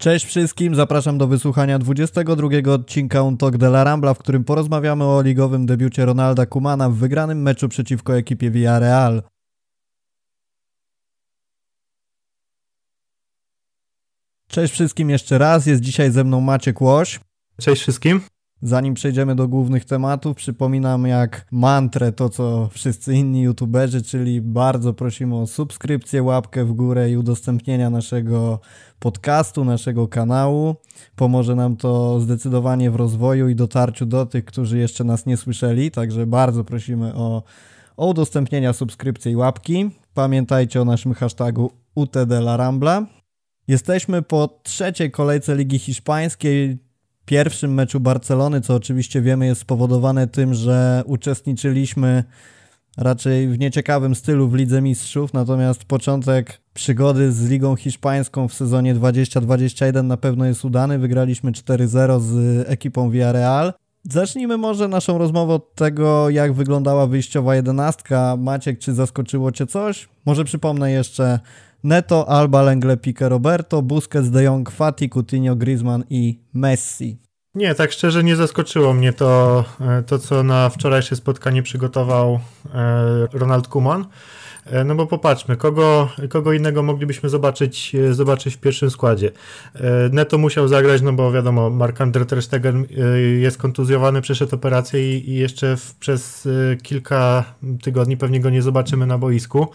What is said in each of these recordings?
Cześć wszystkim, zapraszam do wysłuchania 22 odcinka Un Talk de la Rambla, w którym porozmawiamy o ligowym debiucie Ronalda Kumana w wygranym meczu przeciwko ekipie Villarreal. Cześć wszystkim jeszcze raz, jest dzisiaj ze mną Maciek Łoś. Cześć wszystkim. Zanim przejdziemy do głównych tematów, przypominam jak mantrę to, co wszyscy inni youtuberzy, czyli bardzo prosimy o subskrypcję, łapkę w górę i udostępnienia naszego podcastu, naszego kanału. Pomoże nam to zdecydowanie w rozwoju i dotarciu do tych, którzy jeszcze nas nie słyszeli, także bardzo prosimy o, o udostępnienia subskrypcji i łapki. Pamiętajcie o naszym hashtagu UTDLarambla. Jesteśmy po trzeciej kolejce Ligi Hiszpańskiej, pierwszym meczu Barcelony, co oczywiście wiemy jest spowodowane tym, że uczestniczyliśmy raczej w nieciekawym stylu w Lidze Mistrzów, natomiast początek przygody z Ligą Hiszpańską w sezonie 2021 na pewno jest udany. Wygraliśmy 4-0 z ekipą Villarreal. Zacznijmy może naszą rozmowę od tego, jak wyglądała wyjściowa jedenastka. Maciek, czy zaskoczyło Cię coś? Może przypomnę jeszcze Neto, Alba, Lengle, Pique, Roberto, Busquets, De Jong, Fati, Coutinho, Griezmann i Messi. Nie, tak szczerze nie zaskoczyło mnie to, e, to co na wczorajsze spotkanie przygotował e, Ronald Koeman. E, no bo popatrzmy, kogo, kogo innego moglibyśmy zobaczyć, zobaczyć w pierwszym składzie. Neto musiał zagrać, no bo wiadomo, Mark-André Ter Stegen jest kontuzjowany, przeszedł operację i, i jeszcze w, przez kilka tygodni pewnie go nie zobaczymy na boisku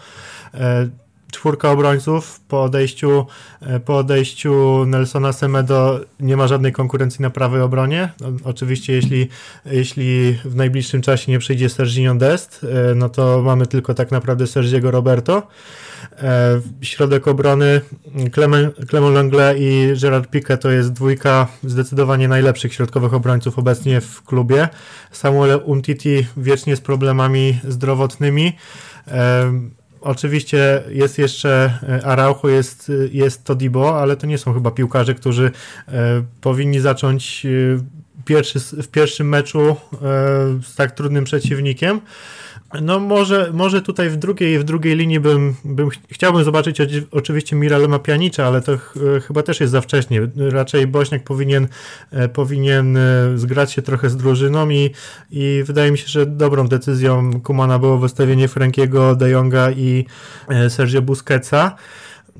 czwórka obrońców po odejściu, e, po odejściu Nelsona Semedo nie ma żadnej konkurencji na prawej obronie. Oczywiście jeśli, jeśli w najbliższym czasie nie przyjdzie Serginho Dest, e, no to mamy tylko tak naprawdę Sergiego Roberto. E, środek obrony Clement Langlais i Gerard Piqué to jest dwójka zdecydowanie najlepszych środkowych obrońców obecnie w klubie. Samuel Umtiti wiecznie z problemami zdrowotnymi. Oczywiście jest jeszcze e, Araujo, jest, jest Todibo, ale to nie są chyba piłkarze, którzy e, powinni zacząć e, pierwszy, w pierwszym meczu z tak trudnym przeciwnikiem. No może, może tutaj w drugiej, w drugiej linii bym, bym chciałbym zobaczyć oczywiście Miralema Pianicza, ale to ch chyba też jest za wcześnie. Raczej Bośniak powinien, e, powinien e, zgrać się trochę z drużyną i, i wydaje mi się, że dobrą decyzją Kumana było wystawienie Frankiego, De Jonga i e, Sergio Busquetsa.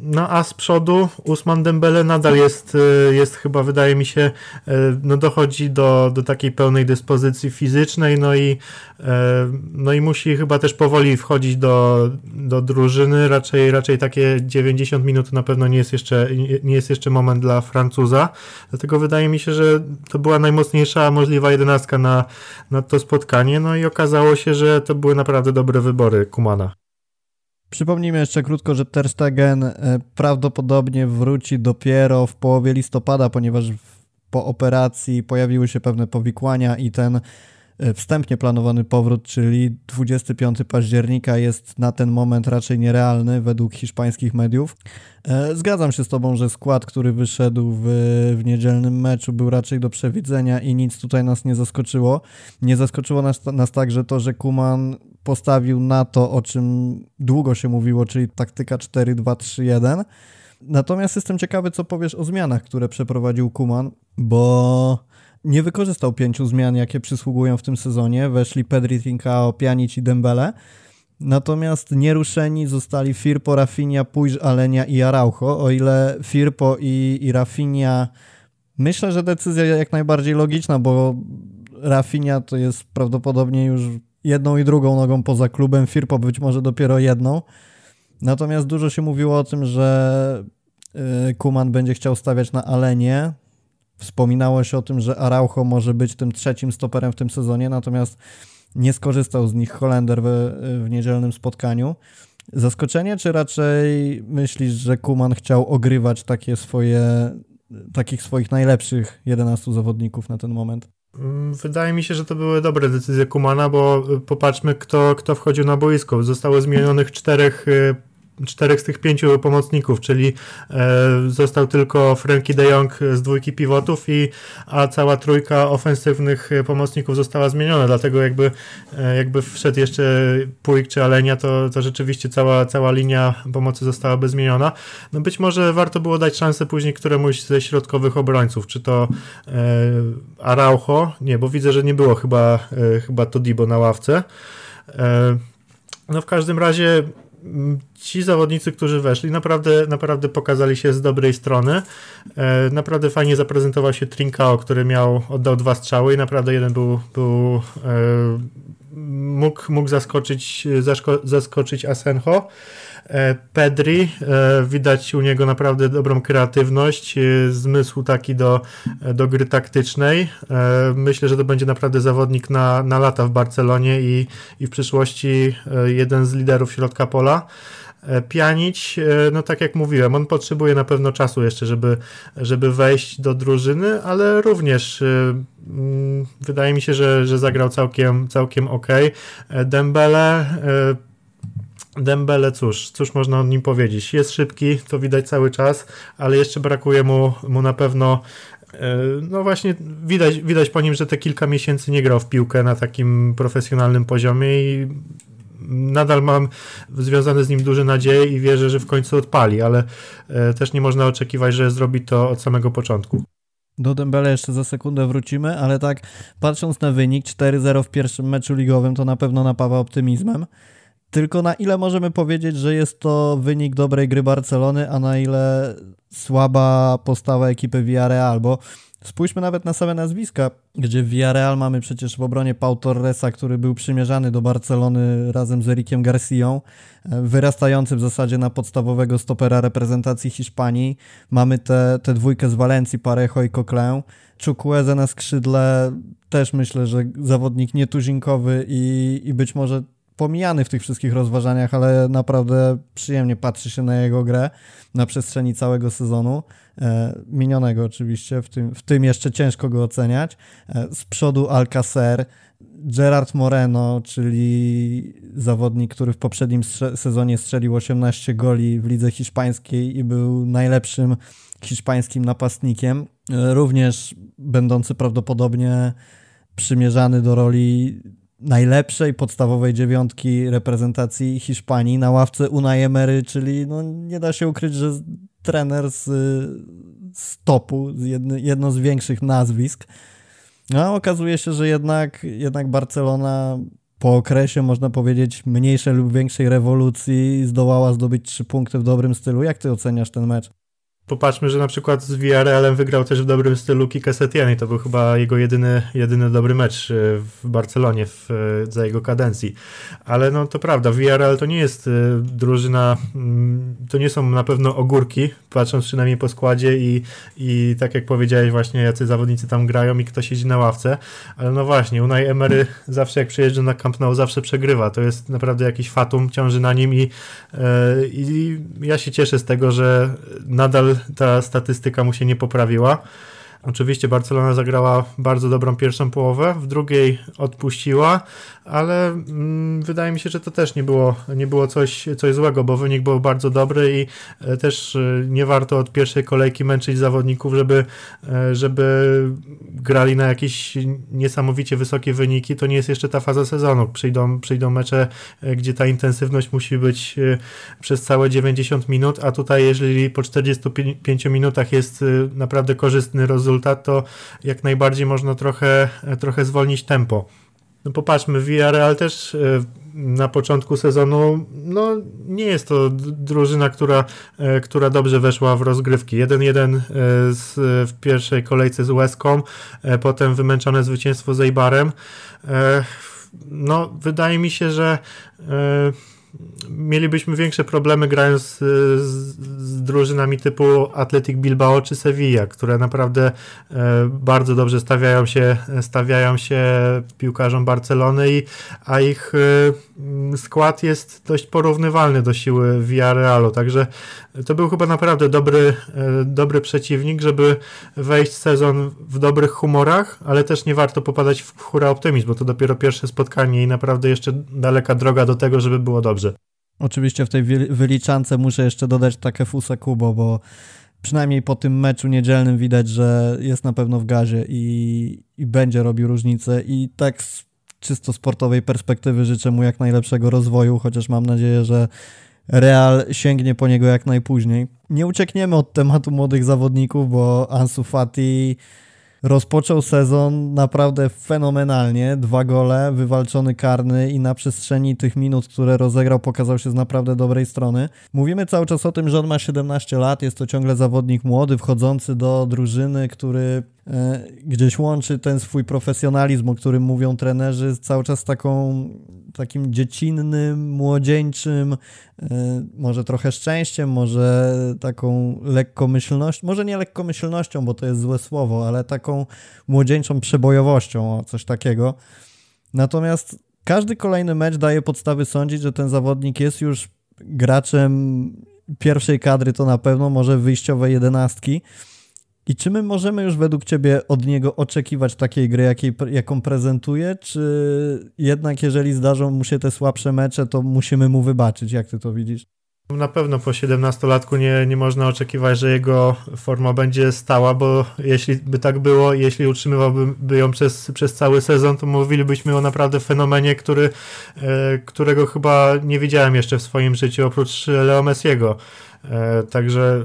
No a z przodu Usman Dembele nadal jest, y, jest chyba, wydaje mi się, y, no dochodzi do, do takiej pełnej dyspozycji fizycznej, no i, y, no i musi chyba też powoli wchodzić do, do drużyny. Raczej, raczej takie 90 minut na pewno nie jest, jeszcze, nie jest jeszcze moment dla Francuza. Dlatego wydaje mi się, że to była najmocniejsza możliwa jedenastka na, na to spotkanie. No i okazało się, że to były naprawdę dobre wybory Kumana. Przypomnijmy jeszcze krótko, że Ter Stegen e, prawdopodobnie wróci dopiero w połowie listopada, ponieważ po operacji pojawiły się pewne powikłania i ten wstępnie planowany powrót, czyli 25 października jest na ten moment raczej nierealny według hiszpańskich mediów. E, zgadzam się z Tobą, że skład, który wyszedł w, w niedzielnym meczu był raczej do przewidzenia i nic tutaj nas nie zaskoczyło. Nie zaskoczyło nas, nas także to, że Kuman postawił na to, o czym długo się mówiło, czyli taktyka 4-2-3-1. Natomiast jestem ciekawy, co powiesz o zmianach, które przeprowadził Kuman, bo nie wykorzystał pięciu zmian, jakie przysługują w tym sezonie. Weszli Pedri, Trincao, Pjanic i Dembele. Natomiast nieruszeni zostali Firpo, Rafinha, Puig, Alenia i Araujo. O ile Firpo i, i Rafinha myślę, że decyzja jak najbardziej logiczna, bo Rafinha to jest prawdopodobnie już jedną i drugą nogą poza klubem, Firpo być może dopiero jedną. Natomiast dużo się mówiło o tym, że y, Kuman będzie chciał stawiać na Alenie. Wspominało się o tym, że Araujo może być tym trzecim stoperem w tym sezonie, natomiast nie skorzystał z nich Holender w, w niedzielnym spotkaniu. Zaskoczenie, czy raczej myślisz, że Kuman chciał ogrywać takie swoje, takich swoich najlepszych 11 zawodników na ten moment? Mm, wydaje mi się, że to były dobre decyzje Kumana, bo y, popatrzmy, kto, kto wchodził na boisko. Zostało zmienionych czterech y, czterech z tych pięciu pomocników, czyli e, został tylko Frankie de Jong z dwójki pivotów, i, a cała trójka ofensywnych pomocników została zmieniona, dlatego jakby, e, jakby wszedł jeszcze Puig czy Alenia, to, to rzeczywiście cała, cała linia pomocy zostałaby zmieniona. No być może warto było dać szansę później któremuś ze środkowych obrońców, czy to e, Araujo, nie, bo widzę, że nie było chyba, chyba Todibo na ławce. No w każdym razie ci zawodnicy, którzy weszli, naprawdę, naprawdę pokazali się z dobrej strony. E, naprawdę fajnie zaprezentował się Trinkao, który miał, oddał dwa strzały i naprawdę jeden był, był e, mógł, mógł zaskoczyć, zaskoczyć Asenjo. E, Pedri, widać u niego naprawdę dobrą kreatywność, zmysł taki do, do gry taktycznej. Myślę, że to będzie naprawdę zawodnik na, na lata w Barcelonie i, i w przyszłości jeden z liderów środka pola. E, pianić, e, no tak jak mówiłem, on potrzebuje na pewno czasu jeszcze, żeby, żeby wejść do drużyny, ale również e, mm, wydaje mi się, że, że zagrał całkiem, całkiem ok. Dembele Dembele, cóż, cóż można o nim powiedzieć? Jest szybki, to widać cały czas, ale jeszcze brakuje mu, mu na pewno no właśnie widać, widać po nim, że te kilka miesięcy nie grał w piłkę na takim profesjonalnym poziomie i nadal mam związane z nim duże nadzieje i wierzę, że w końcu odpali, ale e, też nie można oczekiwać, że zrobi to od samego początku. Do Dembele jeszcze za sekundę wrócimy, ale tak patrząc na wynik 4-0 w pierwszym meczu ligowym to na pewno napawa optymizmem. Tylko na ile możemy powiedzieć, że jest to wynik dobrej gry Barcelony, a na ile słaba postawa ekipy Villarreal, bo Spójrzmy nawet na same nazwiska, gdzie w Villarreal mamy przecież w obronie Pau Torresa, który był przymierzany do Barcelony razem z Erikiem Garcią, e, wyrastający w zasadzie na podstawowego stopera reprezentacji Hiszpanii. Mamy tę te, te dwójkę z Walencji, Parejo i Coquelin. Chukwueze na skrzydle też myślę, że zawodnik nietuzinkowy i, i być może pomijany w tych wszystkich rozważaniach, ale naprawdę przyjemnie patrzy się na jego grę na przestrzeni całego sezonu. E, minionego oczywiście, w tym, w tym jeszcze ciężko go oceniać. E, z przodu Alcacer, Gerard Moreno, czyli zawodnik, który w poprzednim sezonie strzelił 18 goli w lidze hiszpańskiej i był najlepszym hiszpańskim napastnikiem, e, również będący prawdopodobnie przymierzany do roli najlepszej podstawowej dziewiątki reprezentacji Hiszpanii na ławce Unai Emery, czyli no, nie da się ukryć, że trener z, z topu, jedny, jedno z większych nazwisk. No, okazuje się, że jednak, jednak Barcelona po okresie, można powiedzieć, mniejszej lub większej rewolucji zdołała zdobyć trzy punkty w dobrym stylu. Jak ty oceniasz ten mecz? Popatrzmy, że na przykład z VRL-em wygrał też w dobrym stylu Kika Setién i to był chyba jego jedyny, jedyny dobry mecz e, w Barcelonie w, e, za jego kadencji. Ale no to prawda, VRL to nie jest e, drużyna, mm, to nie są na pewno ogórki, patrząc przynajmniej po składzie i, i tak jak powiedziałeś właśnie, jacy zawodnicy tam grają i kto siedzi na ławce. Ale no właśnie, Unai Emery zawsze jak przyjeżdża na Camp Nou zawsze przegrywa. To jest naprawdę jakiś fatum, ciąży na nim i, i ja się cieszę z tego, że nadal ta statystyka mu się nie poprawiła. Oczywiście Barcelona zagrała bardzo dobrą pierwszą połowę, w drugiej odpuściła, ale mm, wydaje mi się, że to też nie było, nie było coś, coś złego, bo wynik był bardzo dobry i e, też e, nie warto od pierwszej kolejki męczyć zawodników, żeby, e, żeby grali na jakieś niesamowicie wysokie wyniki. To nie jest jeszcze ta faza sezonu. Przyjdą, przyjdą mecze, gdzie ta intensywność musi być przez całe 90 minut, a tutaj jeżeli po 45 minutach jest naprawdę korzystny rezultat, to jak najbardziej można trochę, trochę zwolnić tempo. No popatrzmy, Villarreal też e, na początku sezonu no nie jest to drużyna, która, e, która dobrze weszła w rozgrywki. 1-1 e, w pierwszej kolejce z Łeską, potem wymęczone zwycięstwo z Eibarem. No wydaje mi się, że mielibyśmy większe problemy grając z, z, drużynami typu Athletic Bilbao czy Sevilla, które naprawdę e, bardzo dobrze stawiają się, stawiają się piłkarzom Barcelony, i, a ich e, skład jest dość porównywalny do siły Villarrealu, także to był chyba naprawdę dobry, e, dobry przeciwnik, żeby wejść sezon w dobrych humorach, ale też nie warto popadać w hura optymizm, bo to dopiero pierwsze spotkanie i naprawdę jeszcze daleka droga do tego, żeby było dobrze. Oczywiście w tej wyliczance muszę jeszcze dodać takie fusa Kubo, bo przynajmniej po tym meczu niedzielnym widać, że jest na pewno w gazie i, i będzie robił różnicę i tak z czysto sportowej perspektywy życzę mu jak najlepszego rozwoju, chociaż mam nadzieję, że Real sięgnie po niego jak najpóźniej. Nie uciekniemy od tematu młodych zawodników, bo Ansu Fati rozpoczął sezon naprawdę fenomenalnie. Dwa gole, wywalczony karny i na przestrzeni tych minut, które rozegrał, pokazał się z naprawdę dobrej strony. Mówimy cały czas o tym, że on ma 17 lat, jest to ciągle zawodnik młody, wchodzący do drużyny, który gdzieś łączy ten swój profesjonalizm, o którym mówią trenerzy, cały czas taką, takim dziecinnym, młodzieńczym, e, może trochę szczęściem, może taką lekkomyślnością, może nie lekkomyślnością, bo to jest złe słowo, ale taką młodzieńczą przebojowością, coś takiego. Natomiast każdy kolejny mecz daje podstawy sądzić, że ten zawodnik jest już graczem pierwszej kadry, to na pewno, może wyjściowej jedenastki. I czy my możemy już według Ciebie od niego oczekiwać takiej gry, jakiej, jaką prezentuje, czy jednak jeżeli zdarzą mu się te słabsze mecze, to musimy mu wybaczyć? Jak Ty to widzisz? Na pewno po 17-latku nie, nie można oczekiwać, że jego forma będzie stała, bo jeśli by tak było, jeśli utrzymywałby ją przez, przez cały sezon, to mówilibyśmy o naprawdę fenomenie, który, e, którego chyba nie widziałem jeszcze w swoim życiu oprócz Leo Messiego. E, także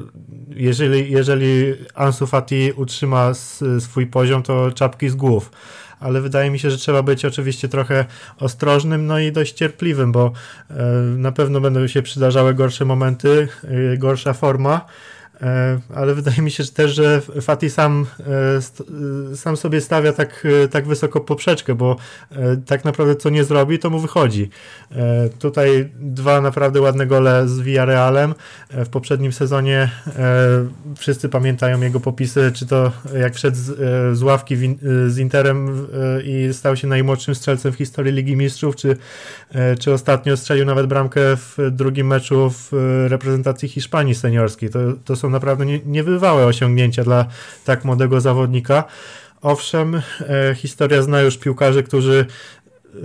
jeżeli, jeżeli Ansu Fati utrzyma swój poziom, to czapki z głów. Ale wydaje mi się, że trzeba być oczywiście trochę ostrożnym, no i dość cierpliwym, bo e, na pewno będą się przydarzały gorsze momenty, e, gorsza forma ale wydaje mi się że też, że Fati sam, e, sam sobie stawia tak, e, tak wysoko poprzeczkę, bo tak naprawdę co nie zrobi, to mu wychodzi. Tutaj dwa naprawdę ładne gole z Villarrealem. W poprzednim sezonie wszyscy pamiętają jego popisy, czy to jak wszedł z, z ławki z Interem i stał się najmłodszym strzelcem w historii Ligi Mistrzów, czy, czy ostatnio strzelił nawet bramkę w drugim meczu w reprezentacji Hiszpanii seniorskiej. To, to są naprawdę nie, niebywałe osiągnięcia dla tak młodego zawodnika. Owszem, e, historia zna już piłkarzy, którzy e,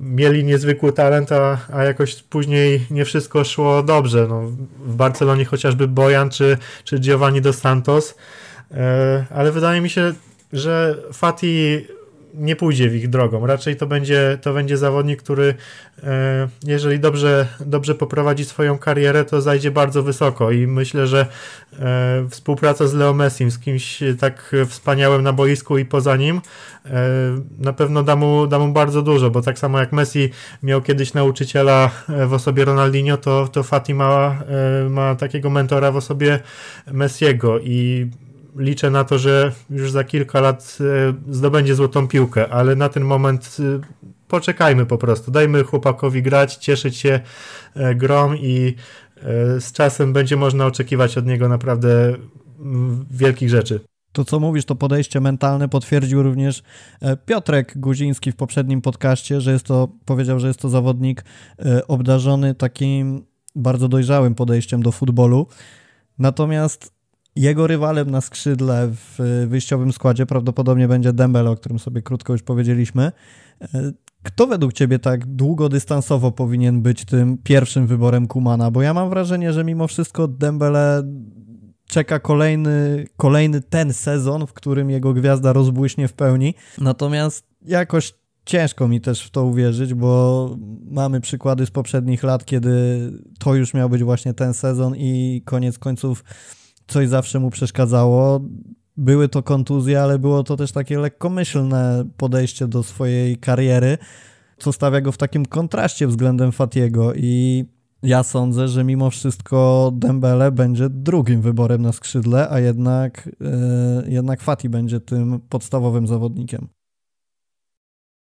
mieli niezwykły talent, a, a jakoś później nie wszystko szło dobrze. No, w Barcelonie chociażby Bojan czy, czy Giovanni dos Santos, e, ale wydaje mi się, że Fati nie pójdzie w ich drogą. Raczej to będzie, to będzie zawodnik, który e, jeżeli dobrze, dobrze poprowadzi swoją karierę, to zajdzie bardzo wysoko i myślę, że e, współpraca z Leo Messim, z kimś tak wspaniałym na boisku i poza nim, e, na pewno da mu, da mu bardzo dużo, bo tak samo jak Messi miał kiedyś nauczyciela w osobie Ronaldinho, to, to Fati ma, ma takiego mentora w osobie Messiego i liczę na to, że już za kilka lat e, zdobędzie złotą piłkę, ale na ten moment e, poczekajmy po prostu. Dajmy chłopakowi grać, cieszyć się e, grom i z czasem będzie można oczekiwać od niego naprawdę mm, wielkich rzeczy. To, co mówisz, to podejście mentalne potwierdził również Piotrek Guziński w poprzednim podcaście, że jest to, powiedział, że jest to zawodnik obdarzony takim bardzo dojrzałym podejściem do futbolu. Natomiast jego rywalem na skrzydle w wyjściowym składzie prawdopodobnie będzie Dembele, o którym sobie krótko już powiedzieliśmy. E, kto według Ciebie tak długodystansowo powinien być tym pierwszym wyborem Kumana? Bo ja mam wrażenie, że mimo wszystko Dembele czeka kolejny, kolejny ten sezon, w którym jego gwiazda rozbłyśnie w pełni. Natomiast jakoś ciężko mi też w to uwierzyć, bo mamy przykłady z poprzednich lat, kiedy to już miał być właśnie ten sezon i koniec końców coś zawsze mu przeszkadzało. Były to kontuzje, ale było to też takie lekkomyślne podejście do swojej kariery, co stawia go w takim kontraście względem Fatiego i ja sądzę, że mimo wszystko Dembele będzie drugim wyborem na skrzydle, a jednak, yy, jednak Fati będzie tym podstawowym zawodnikiem.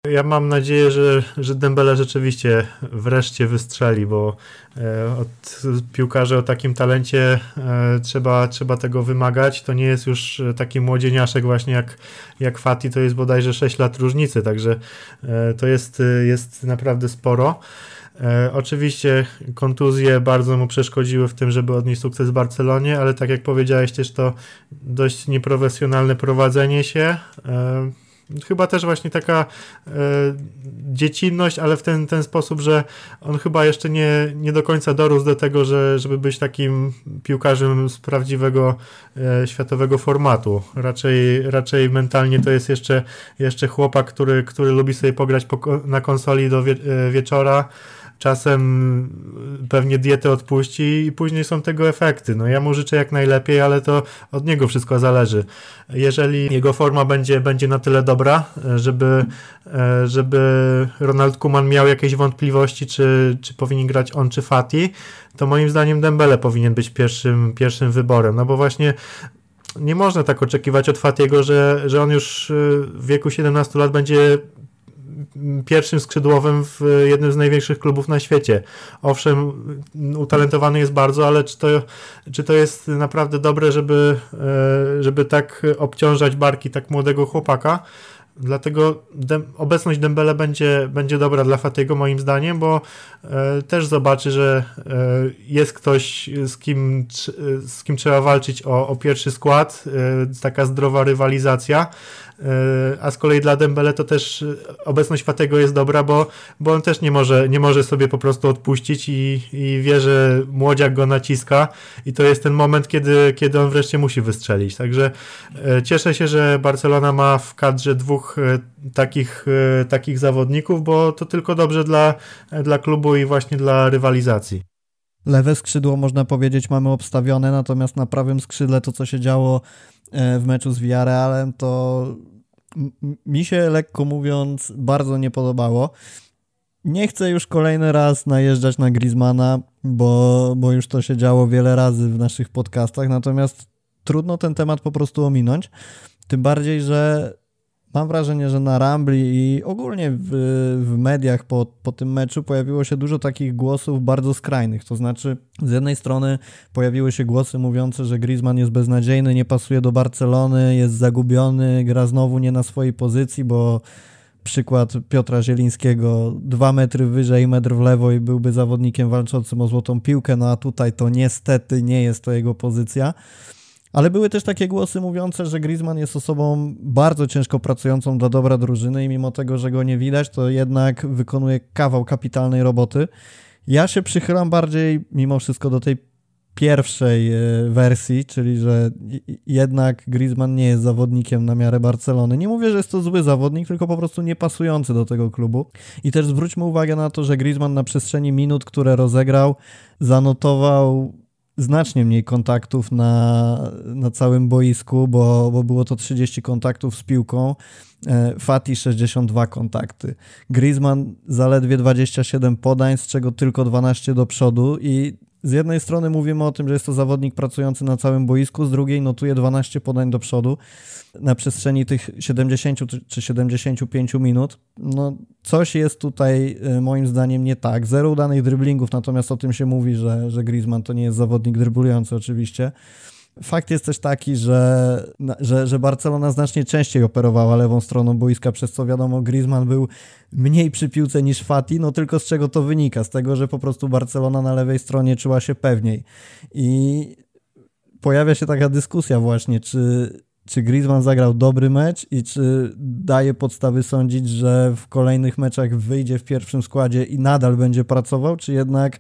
Ja mam nadzieję, że, że Dembele rzeczywiście wreszcie wystrzeli, bo e, od piłkarzy o takim talencie e, trzeba, trzeba tego wymagać. To nie jest już taki młodzieniaszek właśnie jak, jak Fati, to jest bodajże 6 lat różnicy, także e, to jest, jest naprawdę sporo. Oczywiście kontuzje bardzo mu przeszkodziły w tym, żeby odnieść sukces w Barcelonie, ale tak jak powiedziałeś też to dość nieprofesjonalne prowadzenie się. Chyba też właśnie taka e, dziecinność, ale w ten, ten sposób, że on chyba jeszcze nie, nie do końca dorósł do tego, że, żeby być takim piłkarzem z prawdziwego e, światowego formatu. Raczej, raczej mentalnie to jest jeszcze, jeszcze chłopak, który, który lubi sobie pograć po, na konsoli do wie, e, wieczora, czasem pewnie dietę odpuści i później są tego efekty. No ja mu życzę jak najlepiej, ale to od niego wszystko zależy. Jeżeli jego forma będzie, będzie na tyle dobra, żeby, żeby Ronald Kuman miał jakieś wątpliwości, czy, czy powinien grać on czy Fati, to moim zdaniem Dembele powinien być pierwszym, pierwszym wyborem, no bo właśnie nie można tak oczekiwać od Fatiego, że, że on już w wieku 17 lat będzie pierwszym skrzydłowym w jednym z największych klubów na świecie. Owszem, utalentowany jest bardzo, ale czy to, czy to jest naprawdę dobre, żeby, e, żeby tak obciążać barki tak młodego chłopaka? Dlatego dem, obecność Dembele będzie, będzie dobra dla Fatiego moim zdaniem, bo e, też zobaczy, że e, jest ktoś, z kim, z kim trzeba walczyć o, o pierwszy skład, e, taka zdrowa rywalizacja. E, a z kolei dla Dembele to też obecność Fatego jest dobra, bo, bo on też nie może, nie może sobie po prostu odpuścić i, i wie, że młodziak go naciska i to jest ten moment, kiedy, kiedy on wreszcie musi wystrzelić. Także e, cieszę się, że Barcelona ma w kadrze dwóch e, takich, takich zawodników, bo to tylko dobrze dla, dla klubu i właśnie dla rywalizacji. Lewe skrzydło można powiedzieć mamy obstawione, natomiast na prawym skrzydle to co się działo E, w meczu z Villarrealem, to mi się lekko mówiąc bardzo nie podobało. Nie chcę już kolejny raz najeżdżać na Griezmana, bo, bo już to się działo wiele razy w naszych podcastach, natomiast trudno ten temat po prostu ominąć. Tym bardziej, że mam wrażenie, że na Rambli i ogólnie w, w mediach po, po tym meczu pojawiło się dużo takich głosów bardzo skrajnych. To znaczy, z jednej strony pojawiły się głosy mówiące, że Griezmann jest beznadziejny, nie pasuje do Barcelony, jest zagubiony, gra znowu nie na swojej pozycji, bo przykład Piotra Zielińskiego, dwa metry wyżej, metr w lewo i byłby zawodnikiem walczącym o złotą piłkę, no a tutaj to niestety nie jest to jego pozycja. Ale były też takie głosy mówiące, że Griezmann jest osobą bardzo ciężko pracującą dla dobra drużyny i mimo tego, że go nie widać, to jednak wykonuje kawał kapitalnej roboty. Ja się przychylam bardziej mimo wszystko do tej pierwszej e, wersji, czyli że jednak Griezmann nie jest zawodnikiem na miarę Barcelony. Nie mówię, że jest to zły zawodnik, tylko po prostu nie pasujący do tego klubu. I też zwróćmy uwagę na to, że Griezmann na przestrzeni minut, które rozegrał, zanotował znacznie mniej kontaktów na, na całym boisku, bo, bo było to 30 kontaktów z piłką, e, Fati 62 kontakty, Griezmann zaledwie 27 podań, z czego tylko 12 do przodu i z jednej strony mówimy o tym, że jest to zawodnik pracujący na całym boisku, z drugiej notuje 12 podań do przodu na przestrzeni tych 70 czy 75 minut. No, coś jest tutaj y, moim zdaniem nie tak. Zero udanych driblingów, natomiast o tym się mówi, że, że Griezmann to nie jest zawodnik dryblujący oczywiście. Fakt jest też taki, że, że, że Barcelona znacznie częściej operowała lewą stroną boiska, przez co wiadomo, Griezmann był mniej przy piłce niż Fati, no tylko z czego to wynika? Z tego, że po prostu Barcelona na lewej stronie czuła się pewniej. I pojawia się taka dyskusja właśnie, czy, czy Griezmann zagrał dobry mecz i czy daje podstawy sądzić, że w kolejnych meczach wyjdzie w pierwszym składzie i nadal będzie pracował, czy jednak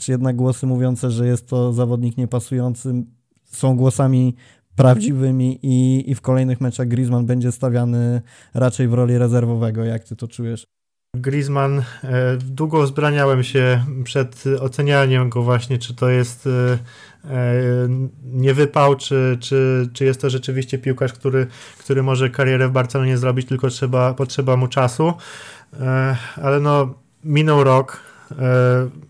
czy jednak głosy mówiące, że jest to zawodnik niepasujący, są głosami prawdziwymi i, i w kolejnych meczach Griezmann będzie stawiany raczej w roli rezerwowego. Jak ty to czujesz? Griezmann, e, długo zbraniałem się przed ocenianiem go właśnie, czy to jest e, nie wypał, czy, czy, czy jest to rzeczywiście piłkarz, który, który może karierę w Barcelonie zrobić, tylko trzeba, potrzeba mu czasu. Ale no, minął rok, E,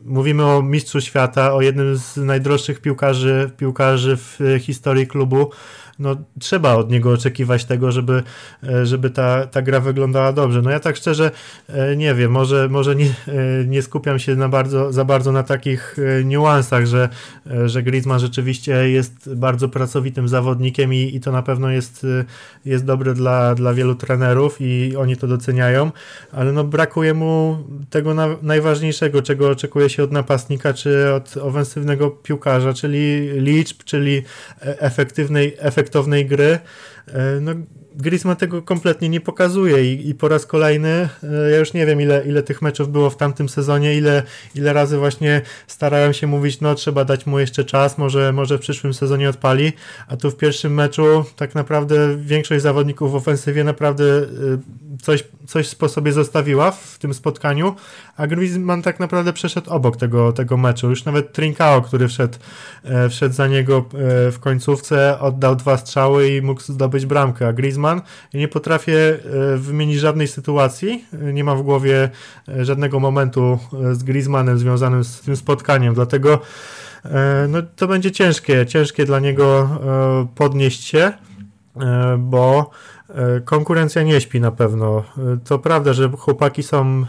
mówimy o mistrzu świata, o jednym z najdroższych piłkarzy, piłkarzy w historii klubu no, trzeba od niego oczekiwać tego, żeby, e, żeby ta, ta gra wyglądała dobrze. No ja tak szczerze e, nie wiem, może, może nie, e, nie skupiam się na bardzo, za bardzo na takich niuansach, że, że Griezmann rzeczywiście jest bardzo pracowitym zawodnikiem i, i to na pewno jest, jest dobre dla, dla wielu trenerów i oni to doceniają, ale no brakuje mu tego na, najważniejszego, czego oczekuje się od napastnika czy od ofensywnego piłkarza, czyli liczb, czyli efektywnej, efektywnej efektownej gry. No, Griezmann tego kompletnie nie pokazuje i, i, po raz kolejny, e, ja już nie wiem ile, ile tych meczów było w tamtym sezonie, ile, ile razy właśnie starałem się mówić, no trzeba dać mu jeszcze czas, może, może w przyszłym sezonie odpali, a tu w pierwszym meczu tak naprawdę większość zawodników w ofensywie naprawdę e, coś, coś po sobie zostawiła w tym spotkaniu, a Griezmann tak naprawdę przeszedł obok tego, tego meczu. Już nawet Trincao, który wszedł, e, wszedł za niego w końcówce, oddał dwa strzały i mógł zdobyć bramkę, a Griezmann Griezmann. Nie potrafię e, wymienić żadnej sytuacji, e, nie mam w głowie e, żadnego momentu z Griezmannem związanym z tym spotkaniem, dlatego no, to będzie ciężkie, ciężkie dla niego podnieść się, bo konkurencja nie śpi na pewno. To prawda, że chłopaki są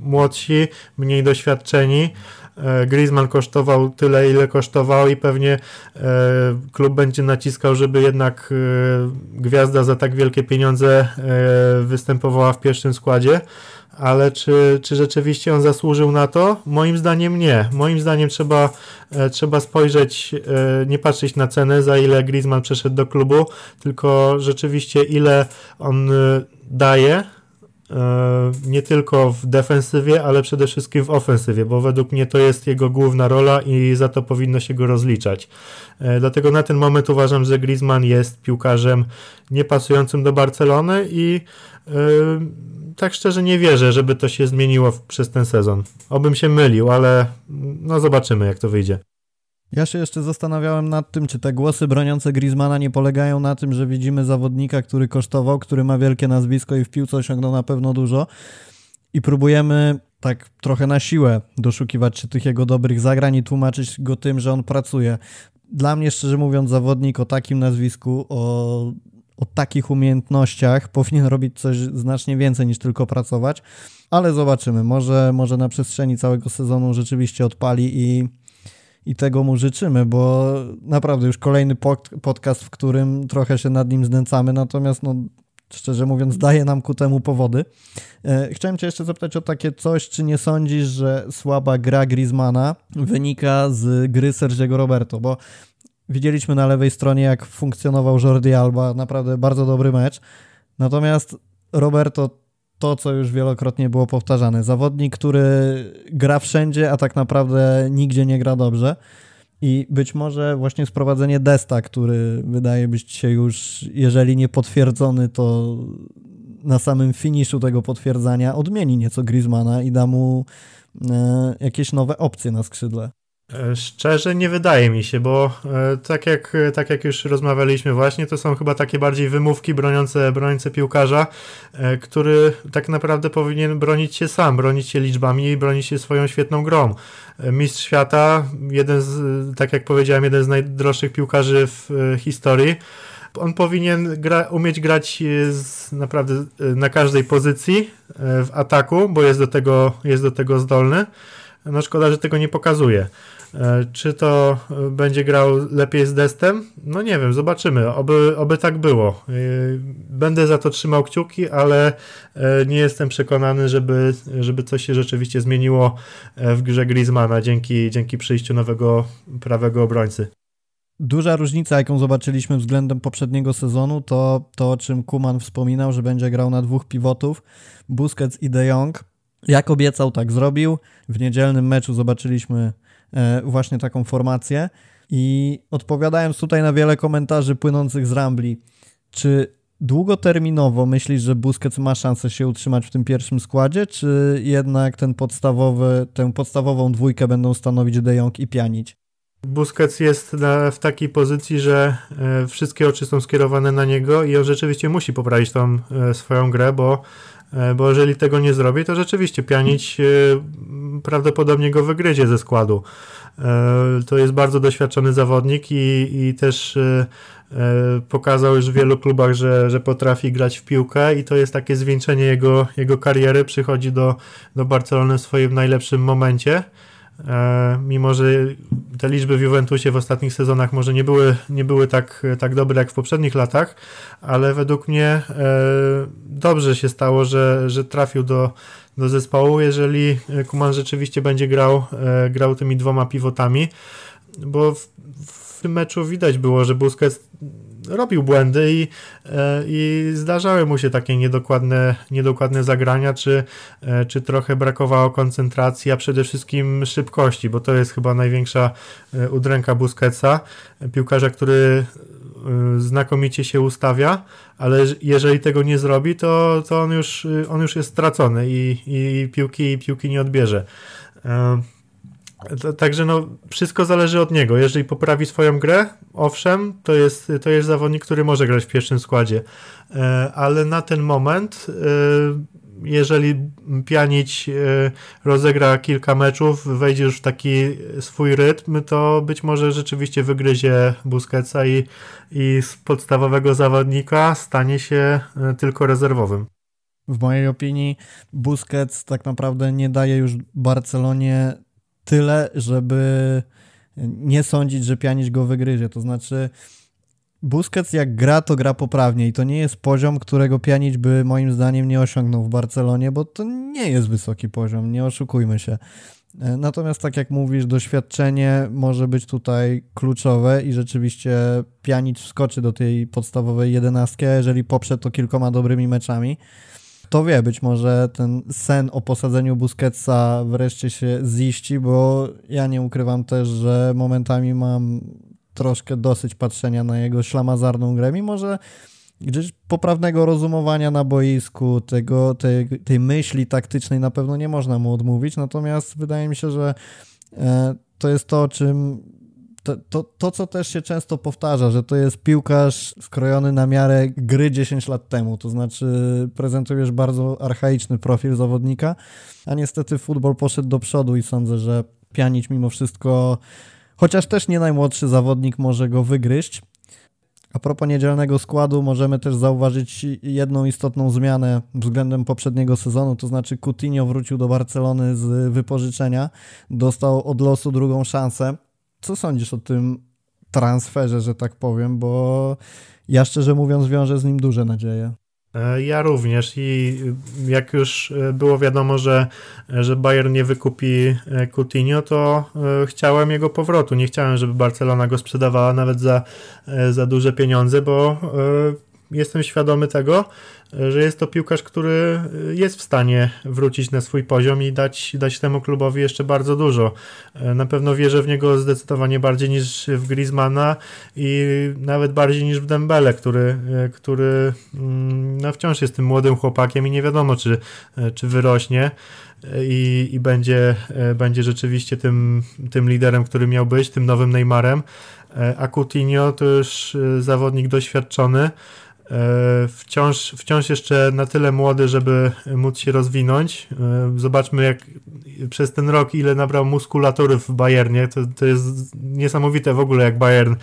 młodsi, mniej doświadczeni, E, Griezmann kosztował tyle, ile kosztował i pewnie e, klub będzie naciskał, żeby jednak e, gwiazda za tak wielkie pieniądze występowała w pierwszym składzie. Ale czy, czy rzeczywiście on zasłużył na to? Moim zdaniem nie. Moim zdaniem trzeba, trzeba spojrzeć, nie patrzeć na cenę, za ile Griezmann przeszedł do klubu, tylko rzeczywiście ile on daje E, nie tylko w defensywie, ale przede wszystkim w ofensywie, bo według mnie to jest jego główna rola i za to powinno się go rozliczać. E, dlatego na ten moment uważam, że Griezmann jest piłkarzem niepasującym do Barcelony i yy, tak szczerze nie wierzę, żeby to się zmieniło przez ten sezon. Obym się mylił, ale no zobaczymy jak to wyjdzie. Ja się jeszcze zastanawiałem nad tym, czy te głosy broniące Griezmana nie polegają na tym, że widzimy zawodnika, który kosztował, który ma wielkie nazwisko i w piłce osiągnął na pewno dużo i próbujemy tak trochę na siłę doszukiwać się tych jego dobrych zagrań i tłumaczyć go tym, że on pracuje. Dla mnie, szczerze mówiąc, zawodnik o takim nazwisku, o, o takich umiejętnościach powinien robić coś znacznie więcej niż tylko pracować, ale zobaczymy. Może, może na przestrzeni całego sezonu rzeczywiście odpali i i tego mu życzymy, bo naprawdę już kolejny podcast, w którym trochę się nad nim znęcamy, natomiast no, szczerze mówiąc daje nam ku temu powody. E, chciałem cię jeszcze zapytać o takie coś, czy nie sądzisz, że słaba gra Griezmana wynika z gry Sergiego Roberto, bo widzieliśmy na lewej stronie jak funkcjonował Jordi Alba, naprawdę bardzo dobry mecz, natomiast Roberto to, co już wielokrotnie było powtarzane. Zawodnik, który gra wszędzie, a tak naprawdę nigdzie nie gra dobrze. I być może właśnie sprowadzenie Desta, który wydaje być się już, jeżeli nie potwierdzony, to na samym finiszu tego potwierdzania odmieni nieco Griezmana i da mu e, jakieś nowe opcje na skrzydle. E, szczerze nie wydaje mi się, bo e, tak jak, tak jak już rozmawialiśmy właśnie, to są chyba takie bardziej wymówki broniące, broniące piłkarza, e, który tak naprawdę powinien bronić się sam, bronić się liczbami i bronić się swoją świetną grą. Mistrz świata, jeden z, tak jak powiedziałem, jeden z najdroższych piłkarzy w historii, on powinien gra, umieć grać z, naprawdę na każdej pozycji w ataku, bo jest do tego, jest do tego zdolny. No szkoda, że tego nie pokazuje. E, czy to e, będzie grał lepiej z Destem? No nie wiem, zobaczymy. Oby, oby tak było. E, będę za to trzymał kciuki, ale nie jestem przekonany, żeby, żeby coś się rzeczywiście zmieniło w grze Griezmana dzięki, dzięki przyjściu nowego prawego obrońcy. Duża różnica, jaką zobaczyliśmy względem poprzedniego sezonu, to to, o czym Kuman wspominał, że będzie grał na dwóch pivotów, Busquets i De Jong. Jak obiecał, tak zrobił. W niedzielnym meczu zobaczyliśmy właśnie taką formację. I odpowiadając tutaj na wiele komentarzy płynących z Rambli, czy długoterminowo myślisz, że Busquets ma szansę się utrzymać w tym pierwszym składzie, czy jednak ten podstawowy, tę podstawową dwójkę będą stanowić De Jong i Pianić? Busquets jest w takiej pozycji, że e, wszystkie oczy są skierowane na niego i on rzeczywiście musi poprawić tą e, swoją grę, bo E, bo jeżeli tego nie zrobi, to rzeczywiście Pianić e, prawdopodobnie go wygryzie ze składu. E, to jest bardzo doświadczony zawodnik i, i też pokazał już w wielu klubach, że, że potrafi grać w piłkę i to jest takie zwieńczenie jego, jego kariery. Przychodzi do, do Barcelony w swoim najlepszym momencie. E, mimo że te liczby w Juventusie w ostatnich sezonach może nie były, nie były tak, tak dobre jak w poprzednich latach, ale według mnie e, dobrze się stało, że, że trafił do, do zespołu, jeżeli Kuman rzeczywiście będzie grał, e, grał tymi dwoma pivotami, bo w, w tym meczu widać było, że Busquets robił błędy i, i zdarzały mu się takie niedokładne, niedokładne zagrania, czy, czy trochę brakowało koncentracji, a przede wszystkim szybkości, bo to jest chyba największa udręka Busquetsa, piłkarza, który znakomicie się ustawia, ale jeżeli tego nie zrobi, to, to on, już, on już jest stracony i, i piłki, piłki nie odbierze. Także no, wszystko zależy od niego. Jeżeli poprawi swoją grę, owszem, to jest, to jest zawodnik, który może grać w pierwszym składzie. E, ale na ten moment, e, jeżeli Pianić e, rozegra kilka meczów, wejdzie już w taki swój rytm, to być może rzeczywiście wygryzie Busquetsa i, i z podstawowego zawodnika stanie się tylko rezerwowym. W mojej opinii Busquets tak naprawdę nie daje już Barcelonie tyle, żeby nie sądzić, że Pianić go wygryzie. To znaczy Busquets jak gra, to gra poprawnie i to nie jest poziom, którego Pianić by moim zdaniem nie osiągnął w Barcelonie, bo to nie jest wysoki poziom, nie oszukujmy się. E, natomiast tak jak mówisz, doświadczenie może być tutaj kluczowe i rzeczywiście Pianić wskoczy do tej podstawowej jedenastki, jeżeli poprze to kilkoma dobrymi meczami. Kto wie, być może ten sen o posadzeniu Busquetsa wreszcie się ziści, bo ja nie ukrywam też, że momentami mam troszkę dosyć patrzenia na jego ślamazarną grę, mimo że gdzieś poprawnego rozumowania na boisku, tego, tej, tej myśli taktycznej na pewno nie można mu odmówić, natomiast wydaje mi się, że e, to jest to, czym to, to, to, co też się często powtarza, że to jest piłkarz skrojony na miarę gry 10 lat temu, to znaczy prezentujesz bardzo archaiczny profil zawodnika, a niestety futbol poszedł do przodu i sądzę, że Pianić mimo wszystko, chociaż też nie najmłodszy zawodnik może go wygryźć. A propos niedzielnego składu, możemy też zauważyć jedną istotną zmianę względem poprzedniego sezonu, to znaczy Coutinho wrócił do Barcelony z wypożyczenia, dostał od losu drugą szansę co sądzisz o tym transferze, że tak powiem, bo ja szczerze mówiąc wiążę z nim duże nadzieje. E, ja również i jak już e, było wiadomo, że, że Bayern nie wykupi e, Coutinho, to chciałem jego powrotu. Nie chciałem, żeby Barcelona go sprzedawała nawet za, za duże pieniądze, bo jestem świadomy tego, że jest to piłkarz, który jest w stanie wrócić na swój poziom i dać, dać temu klubowi jeszcze bardzo dużo. Na pewno wierzę w niego zdecydowanie bardziej niż w Griezmana i nawet bardziej niż w Dembele, który, który mm, no wciąż jest tym młodym chłopakiem i nie wiadomo, czy, czy wyrośnie i, i będzie, będzie rzeczywiście tym, tym liderem, który miał być, tym nowym Neymarem. A Coutinho to już zawodnik doświadczony, E, wciąż, wciąż jeszcze na tyle młody, żeby móc się rozwinąć. E, zobaczmy, jak przez ten rok, ile nabrał muskulatury w Bayernie. To, to jest niesamowite w ogóle, jak Bayern,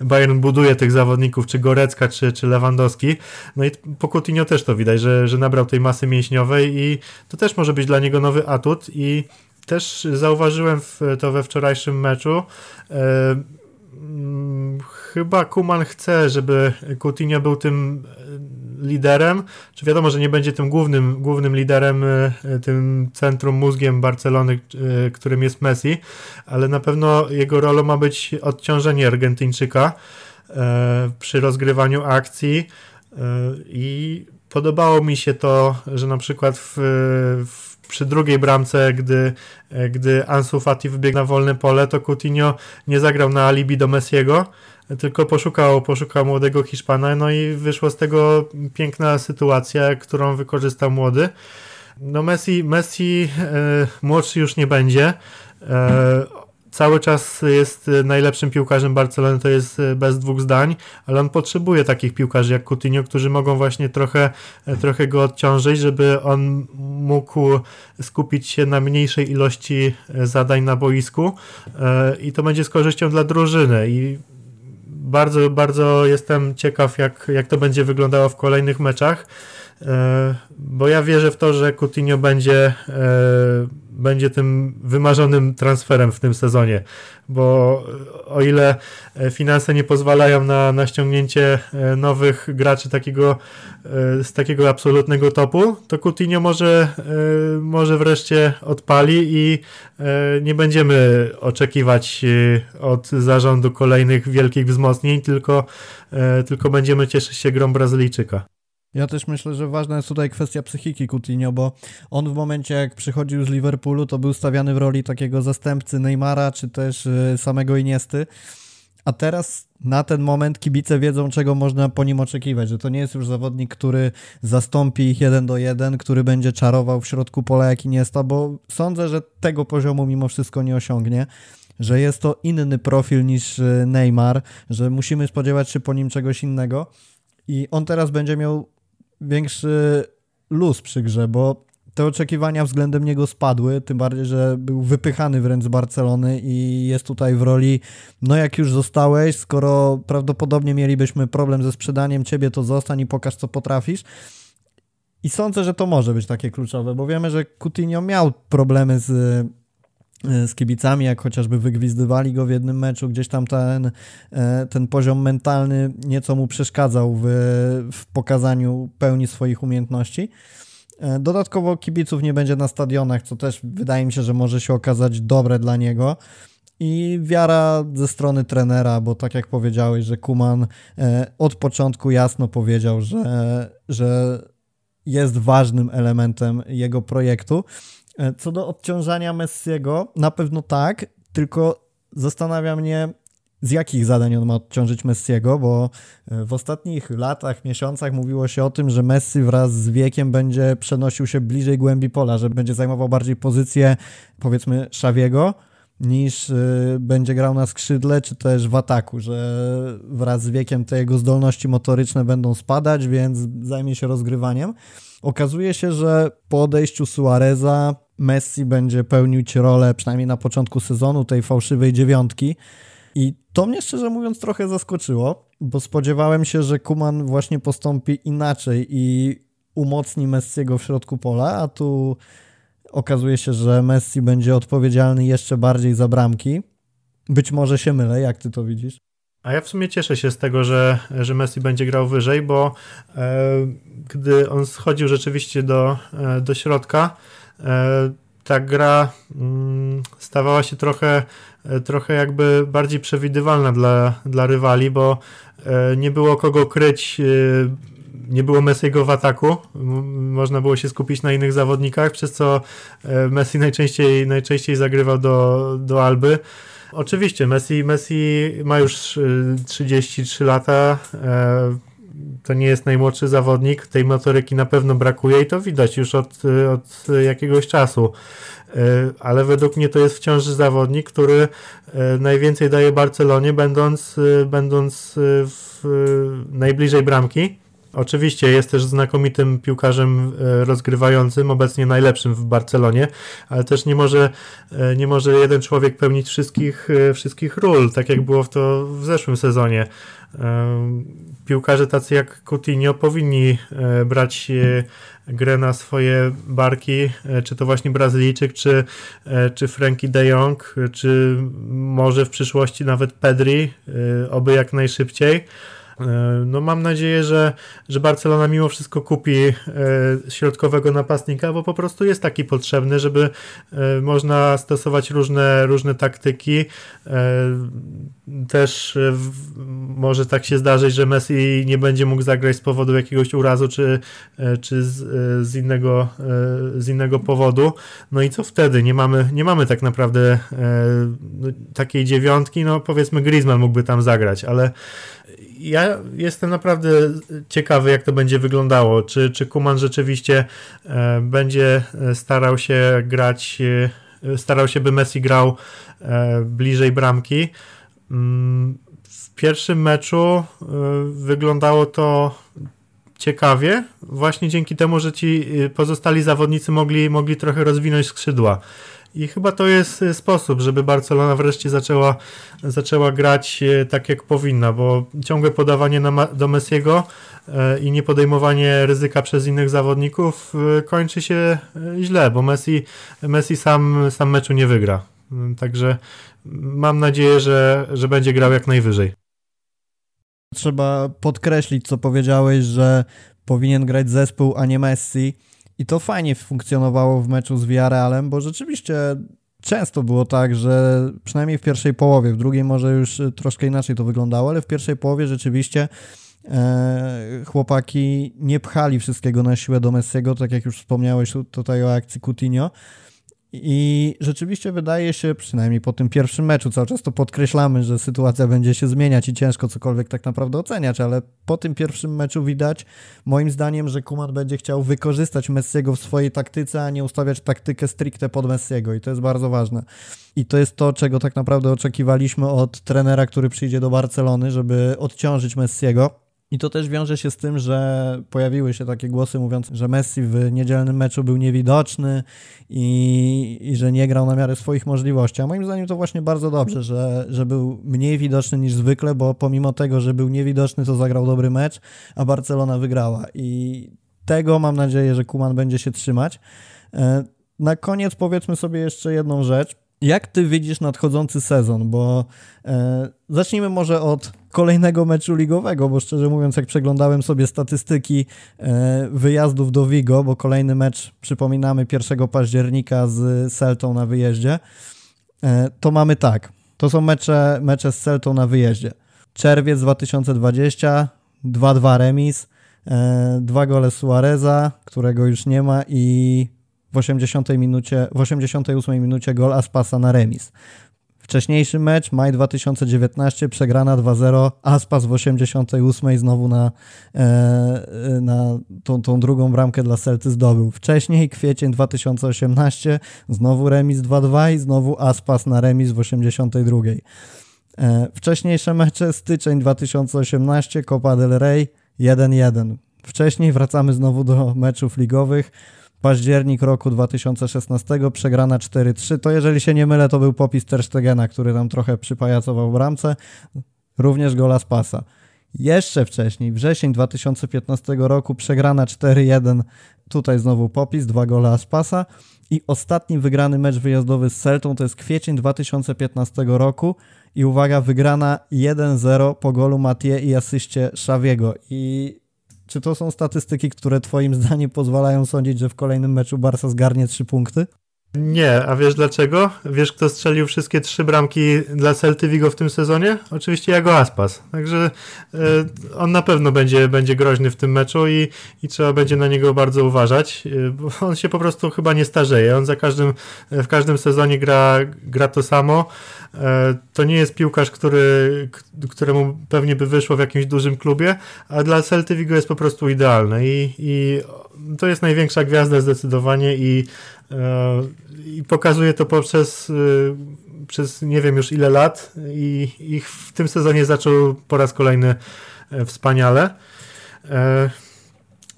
Bayern buduje tych zawodników, czy Gorecka, czy, czy Lewandowski. No i po Coutinho też to widać, że, że nabrał tej masy mięśniowej i to też może być dla niego nowy atut i też zauważyłem to we wczorajszym meczu. E, chyba Kuman chce, żeby Coutinho był tym e, liderem. Czy wiadomo, że nie będzie tym głównym, głównym liderem, e, tym centrum mózgiem Barcelony, e, którym jest Messi, ale na pewno jego rolą ma być odciążenie Argentyńczyka przy rozgrywaniu akcji i podobało mi się to, że na przykład w, w przy drugiej bramce, gdy, gdy Ansu Fati wybiegł na wolne pole, to Coutinho nie zagrał na alibi do Messiego, tylko poszukał, poszukał młodego Hiszpana, no i wyszła z tego piękna sytuacja, którą wykorzystał młody. No Messi, Messi e, młodszy już nie będzie. E, cały czas jest najlepszym piłkarzem Barcelony, to jest e, bez dwóch zdań, ale on potrzebuje takich piłkarzy jak Coutinho, którzy mogą właśnie trochę, e, trochę go odciążyć, żeby on mógł skupić się na mniejszej ilości e, zadań na boisku i to będzie z korzyścią dla drużyny. I bardzo, bardzo jestem ciekaw, jak, jak to będzie wyglądało w kolejnych meczach, bo ja wierzę w to, że Coutinho będzie będzie tym wymarzonym transferem w tym sezonie, bo o ile finanse nie pozwalają na, na ściągnięcie nowych graczy takiego, z takiego absolutnego topu, to Coutinho może, może wreszcie odpali i nie będziemy oczekiwać od zarządu kolejnych wielkich wzmocnień, tylko, tylko będziemy cieszyć się grą Brazylijczyka. Ja też myślę, że ważna jest tutaj kwestia psychiki Coutinho, bo on w momencie jak przychodził z Liverpoolu, to był stawiany w roli takiego zastępcy Neymara, czy też y, samego Iniesty, a teraz na ten moment kibice wiedzą, czego można po nim oczekiwać, że to nie jest już zawodnik, który zastąpi ich jeden do jeden, który będzie czarował w środku pola jak Iniesta, bo sądzę, że tego poziomu mimo wszystko nie osiągnie że jest to inny profil niż y, Neymar, że musimy spodziewać się po nim czegoś innego. I on teraz będzie miał większy luz przy grze, bo te oczekiwania względem niego spadły, tym bardziej, że był wypychany wręcz z Barcelony i jest tutaj w roli, no jak już zostałeś, skoro prawdopodobnie mielibyśmy problem ze sprzedaniem ciebie, to zostań i pokaż, co potrafisz. I sądzę, że to może być takie kluczowe, bo wiemy, że Coutinho miał problemy z z kibicami, jak chociażby wygwizdywali go w jednym meczu, gdzieś tam ten, e, ten poziom mentalny nieco mu przeszkadzał w, w pokazaniu pełni swoich umiejętności. E, dodatkowo kibiców nie będzie na stadionach, co też wydaje mi się, że może się okazać dobre dla niego. I wiara ze strony trenera, bo tak jak powiedziałeś, że Kuman od początku jasno powiedział, że, że jest ważnym elementem jego projektu. E, co do obciążania Messiego, na pewno tak, tylko zastanawia mnie, z jakich zadań on ma odciążyć Messiego, bo e, w ostatnich latach, miesiącach mówiło się o tym, że Messi wraz z wiekiem będzie przenosił się bliżej głębi pola, że będzie zajmował bardziej pozycję powiedzmy Szawiego niż e, będzie grał na skrzydle czy też w ataku, że wraz z wiekiem te jego zdolności motoryczne będą spadać, więc zajmie się rozgrywaniem. Okazuje się, że po odejściu Suareza Messi będzie pełnić rolę, przynajmniej na początku sezonu, tej fałszywej dziewiątki. I to mnie szczerze mówiąc trochę zaskoczyło, bo spodziewałem się, że Kuman właśnie postąpi inaczej i umocni Messiego w środku pola, a tu okazuje się, że Messi będzie odpowiedzialny jeszcze bardziej za bramki. Być może się mylę, jak ty to widzisz? A ja w sumie cieszę się z tego, że, że Messi będzie grał wyżej, bo e, gdy on schodził rzeczywiście do, e, do środka, ta gra mm, stawała się trochę, e, trochę jakby bardziej przewidywalna dla, dla rywali, bo e, nie było kogo kryć e, nie było Messiego w ataku, można było się skupić na innych zawodnikach, przez co Messi najczęściej, najczęściej zagrywał do, do Alby. Oczywiście, Messi, Messi ma już 33 lata, to nie jest najmłodszy zawodnik, tej motoryki na pewno brakuje i to widać już od, od jakiegoś czasu. E, ale według mnie to jest wciąż zawodnik, który e, najwięcej daje Barcelonie, będąc, e, będąc w najbliżej bramki. Oczywiście jest też znakomitym piłkarzem rozgrywającym, obecnie najlepszym w Barcelonie, ale też nie może, nie może jeden człowiek pełnić wszystkich, wszystkich ról, tak jak było w to w zeszłym sezonie piłkarze tacy jak Coutinho powinni e, brać e, grę na swoje barki, e, czy to właśnie Brazylijczyk, czy, czy Frankie de Jong, czy może w przyszłości nawet Pedri, oby jak najszybciej. E, no mam nadzieję, że, że Barcelona mimo wszystko kupi e, środkowego napastnika, bo po prostu jest taki potrzebny, żeby e, można stosować różne, różne taktyki. Też może tak się zdarzyć, że Messi nie będzie mógł zagrać z powodu jakiegoś urazu, czy, czy z, z, innego, z innego powodu. No i co wtedy? Nie mamy, nie mamy tak naprawdę no, takiej dziewiątki, no powiedzmy Griezmann mógłby tam zagrać, ale ja jestem naprawdę ciekawy, jak to będzie wyglądało. Czy, czy Kuman rzeczywiście e, będzie starał się grać, e, starał się, by Messi grał e, bliżej bramki. Mm, w pierwszym meczu wyglądało to ciekawie, właśnie dzięki temu, że ci pozostali zawodnicy mogli, mogli trochę rozwinąć skrzydła. I chyba to jest sposób, żeby Barcelona wreszcie zaczęła, zaczęła grać tak jak powinna, bo ciągłe podawanie na, do Messiego i nie podejmowanie ryzyka przez innych zawodników kończy się źle, bo Messi, Messi sam, sam meczu nie wygra. Także mam nadzieję, że, że będzie grał jak najwyżej. Trzeba podkreślić, co powiedziałeś, że powinien grać zespół, a nie Messi. I to fajnie funkcjonowało w meczu z Villarrealem, bo rzeczywiście często było tak, że przynajmniej w pierwszej połowie, w drugiej może już troszkę inaczej to wyglądało, ale w pierwszej połowie rzeczywiście e, chłopaki nie pchali wszystkiego na siłę do Messiego, tak jak już wspomniałeś tutaj o akcji Coutinho, i rzeczywiście wydaje się, przynajmniej po tym pierwszym meczu, cały czas to podkreślamy, że sytuacja będzie się zmieniać i ciężko cokolwiek tak naprawdę oceniać, ale po tym pierwszym meczu widać, moim zdaniem, że Kuman będzie chciał wykorzystać Messiego w swojej taktyce, a nie ustawiać taktykę stricte pod Messiego i to jest bardzo ważne. I to jest to, czego tak naprawdę oczekiwaliśmy od trenera, który przyjdzie do Barcelony, żeby odciążyć Messiego i to też wiąże się z tym, że pojawiły się takie głosy mówiąc, że Messi w niedzielnym meczu był niewidoczny i, i że nie grał na miarę swoich możliwości. A moim zdaniem to właśnie bardzo dobrze, że, że był mniej widoczny niż zwykle, bo pomimo tego, że był niewidoczny, to zagrał dobry mecz, a Barcelona wygrała. I tego mam nadzieję, że Kuman będzie się trzymać. E, na koniec powiedzmy sobie jeszcze jedną rzecz. Jak ty widzisz nadchodzący sezon? Bo e, zacznijmy może od kolejnego meczu ligowego, bo szczerze mówiąc, jak przeglądałem sobie statystyki e, wyjazdów do Vigo, bo kolejny mecz, przypominamy, 1 października z Celtą na wyjeździe, e, to mamy tak. To są mecze, mecze z Celtą na wyjeździe. Czerwiec 2020, 2-2 remis, e, dwa gole Suareza, którego już nie ma i w 80 minucie, w 88 minucie gol Aspasa na remis. Wcześniejszy mecz, maj 2019, przegrana 2-0, Aspas w 88 znowu na, e, na tą, tą drugą bramkę dla Celty zdobył. Wcześniej, kwiecień 2018, znowu remis 2-2 i znowu Aspas na remis w 82. E, wcześniejsze mecze, styczeń 2018, Copa del Rey 1-1. Wcześniej wracamy znowu do meczów ligowych październik roku 2016, przegrana 4-3. To jeżeli się nie mylę, to był popis Terstegena, który tam trochę przypajacował bramce. Również gola z pasa. Jeszcze wcześniej, wrzesień 2015 roku, przegrana 4-1. Tutaj znowu popis, dwa gola z pasa. I ostatni wygrany mecz wyjazdowy z Celtą to jest kwiecień 2015 roku. I uwaga, wygrana 1-0 po golu Matie i asyście Szawiego. I czy to są statystyki, które Twoim zdaniem pozwalają sądzić, że w kolejnym meczu Barca zgarnie trzy punkty? Nie, a wiesz dlaczego? Wiesz, kto strzelił wszystkie trzy bramki dla Celty Vigo w tym sezonie? Oczywiście Jago Aspas. Także e, on na pewno będzie, będzie groźny w tym meczu i, i trzeba będzie na niego bardzo uważać, e, bo on się po prostu chyba nie starzeje. On za każdym, w każdym sezonie gra, gra to samo. E, to nie jest piłkarz, który, któremu pewnie by wyszło w jakimś dużym klubie, a dla Celty Vigo jest po prostu idealny i, i to jest największa gwiazda zdecydowanie i, e, i pokazuje to poprzez e, przez nie wiem już ile lat i, i w tym sezonie zaczął po raz kolejny wspaniale.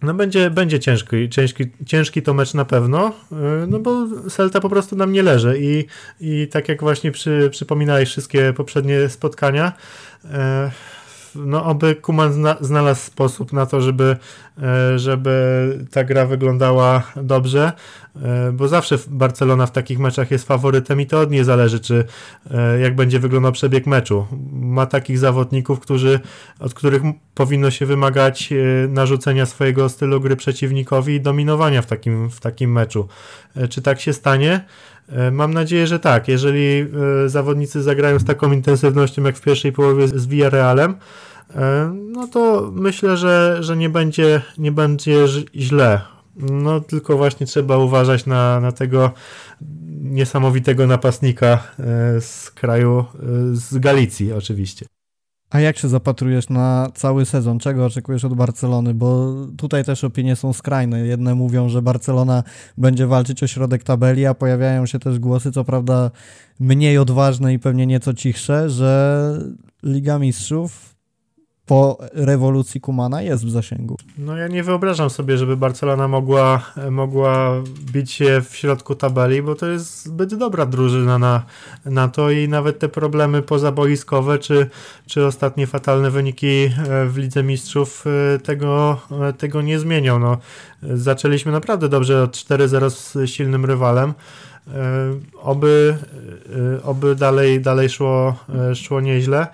No będzie, będzie ciężki, ciężki, ciężki to mecz na pewno, y, no bo Celta po prostu nam nie leży i, i tak jak właśnie przy, przypominałeś wszystkie poprzednie spotkania, e, no oby Kuman zna, znalazł sposób na to, żeby, e, żeby ta gra wyglądała dobrze, e, bo zawsze Barcelona w takich meczach jest faworytem i to od niej zależy, czy e, jak będzie wyglądał przebieg meczu. Ma takich zawodników, którzy, od których powinno się wymagać narzucenia swojego stylu gry przeciwnikowi i dominowania w takim, w takim meczu. Czy tak się stanie? Mam nadzieję, że tak. Jeżeli zawodnicy zagrają z taką intensywnością jak w pierwszej połowie z Villarrealem, no to myślę, że, że nie, będzie, nie będzie źle. No tylko właśnie trzeba uważać na, na tego niesamowitego napastnika z kraju, z Galicji oczywiście. A jak się zapatrujesz na cały sezon? Czego oczekujesz od Barcelony? Bo tutaj też opinie są skrajne. Jedne mówią, że Barcelona będzie walczyć o środek tabeli, a pojawiają się też głosy, co prawda mniej odważne i pewnie nieco cichsze, że Liga Mistrzów po rewolucji Kumana jest w zasięgu. No ja nie wyobrażam sobie, żeby Barcelona mogła, mogła bić się w środku tabeli, bo to jest zbyt dobra drużyna na, na to i nawet te problemy pozaboiskowe, czy, czy ostatnie fatalne wyniki e, w Lidze Mistrzów e, tego, e, tego nie zmienią. No, zaczęliśmy naprawdę dobrze od 4-0 z silnym rywalem. Oby, oby dalej, dalej szło, szło nieźle.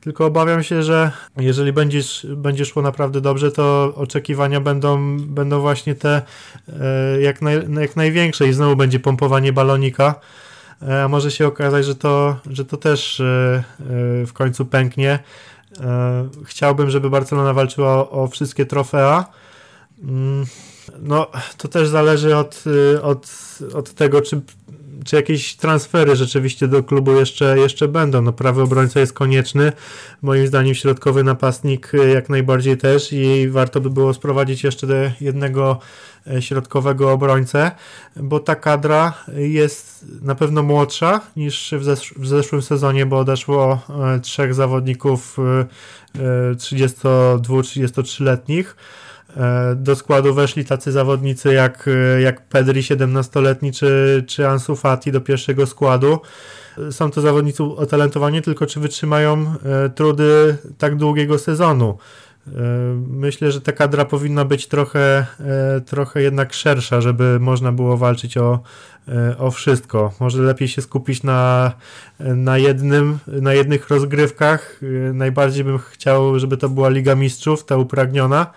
Tylko obawiam się, że jeżeli będziesz, będzie szło naprawdę dobrze, to oczekiwania będą, będą właśnie te e, jak, naj, jak największe i znowu będzie pompowanie balonika. E, a może się okazać, że to, że to też e, w końcu pęknie. Chciałbym, żeby Barcelona walczyła o, o wszystkie trofea. Mm, no, to też zależy od, od, od tego, czy czy jakieś transfery rzeczywiście do klubu jeszcze, jeszcze będą. No, prawy obrońca jest konieczny. Moim zdaniem środkowy napastnik e, jak najbardziej też i warto by było sprowadzić jeszcze jednego e, środkowego obrońcę, bo ta kadra jest na pewno młodsza niż w, zesz w zeszłym sezonie, bo odeszło e, trzech zawodników 32-33-letnich. E, do składu weszli tacy zawodnicy jak, e, jak Pedri 17-letni czy, czy Ansu Fati do pierwszego składu. Są to zawodnicy otalentowani, tylko czy wytrzymają e, trudy tak długiego sezonu. Myślę, że ta kadra powinna być trochę, trochę jednak szersza, żeby można było walczyć o, o wszystko. Może lepiej się skupić na, na, jednym, na jednych rozgrywkach. Najbardziej bym chciał, żeby to była Liga Mistrzów, ta upragniona E,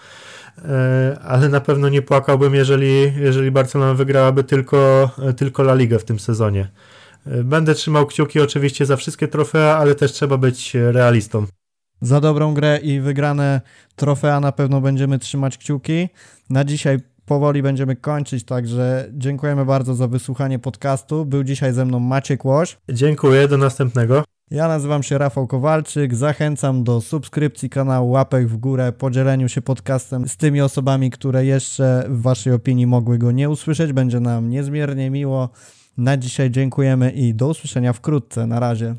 ale na pewno nie płakałbym, jeżeli, jeżeli Barcelona wygrałaby tylko, tylko La Ligę w tym sezonie. E, będę trzymał kciuki oczywiście za wszystkie trofea, ale też trzeba być realistą. Za dobrą grę i wygrane trofea na pewno będziemy trzymać kciuki. Na dzisiaj powoli będziemy kończyć, także dziękujemy bardzo za wysłuchanie podcastu. Był dzisiaj ze mną Maciek Łoś. Dziękuję, do następnego. Ja nazywam się Rafał Kowalczyk. Zachęcam do subskrypcji kanału, łapek w górę, podzieleniu się podcastem z tymi osobami, które jeszcze w Waszej opinii mogły go nie usłyszeć. Będzie nam niezmiernie miło. Na dzisiaj dziękujemy i do usłyszenia wkrótce. Na razie.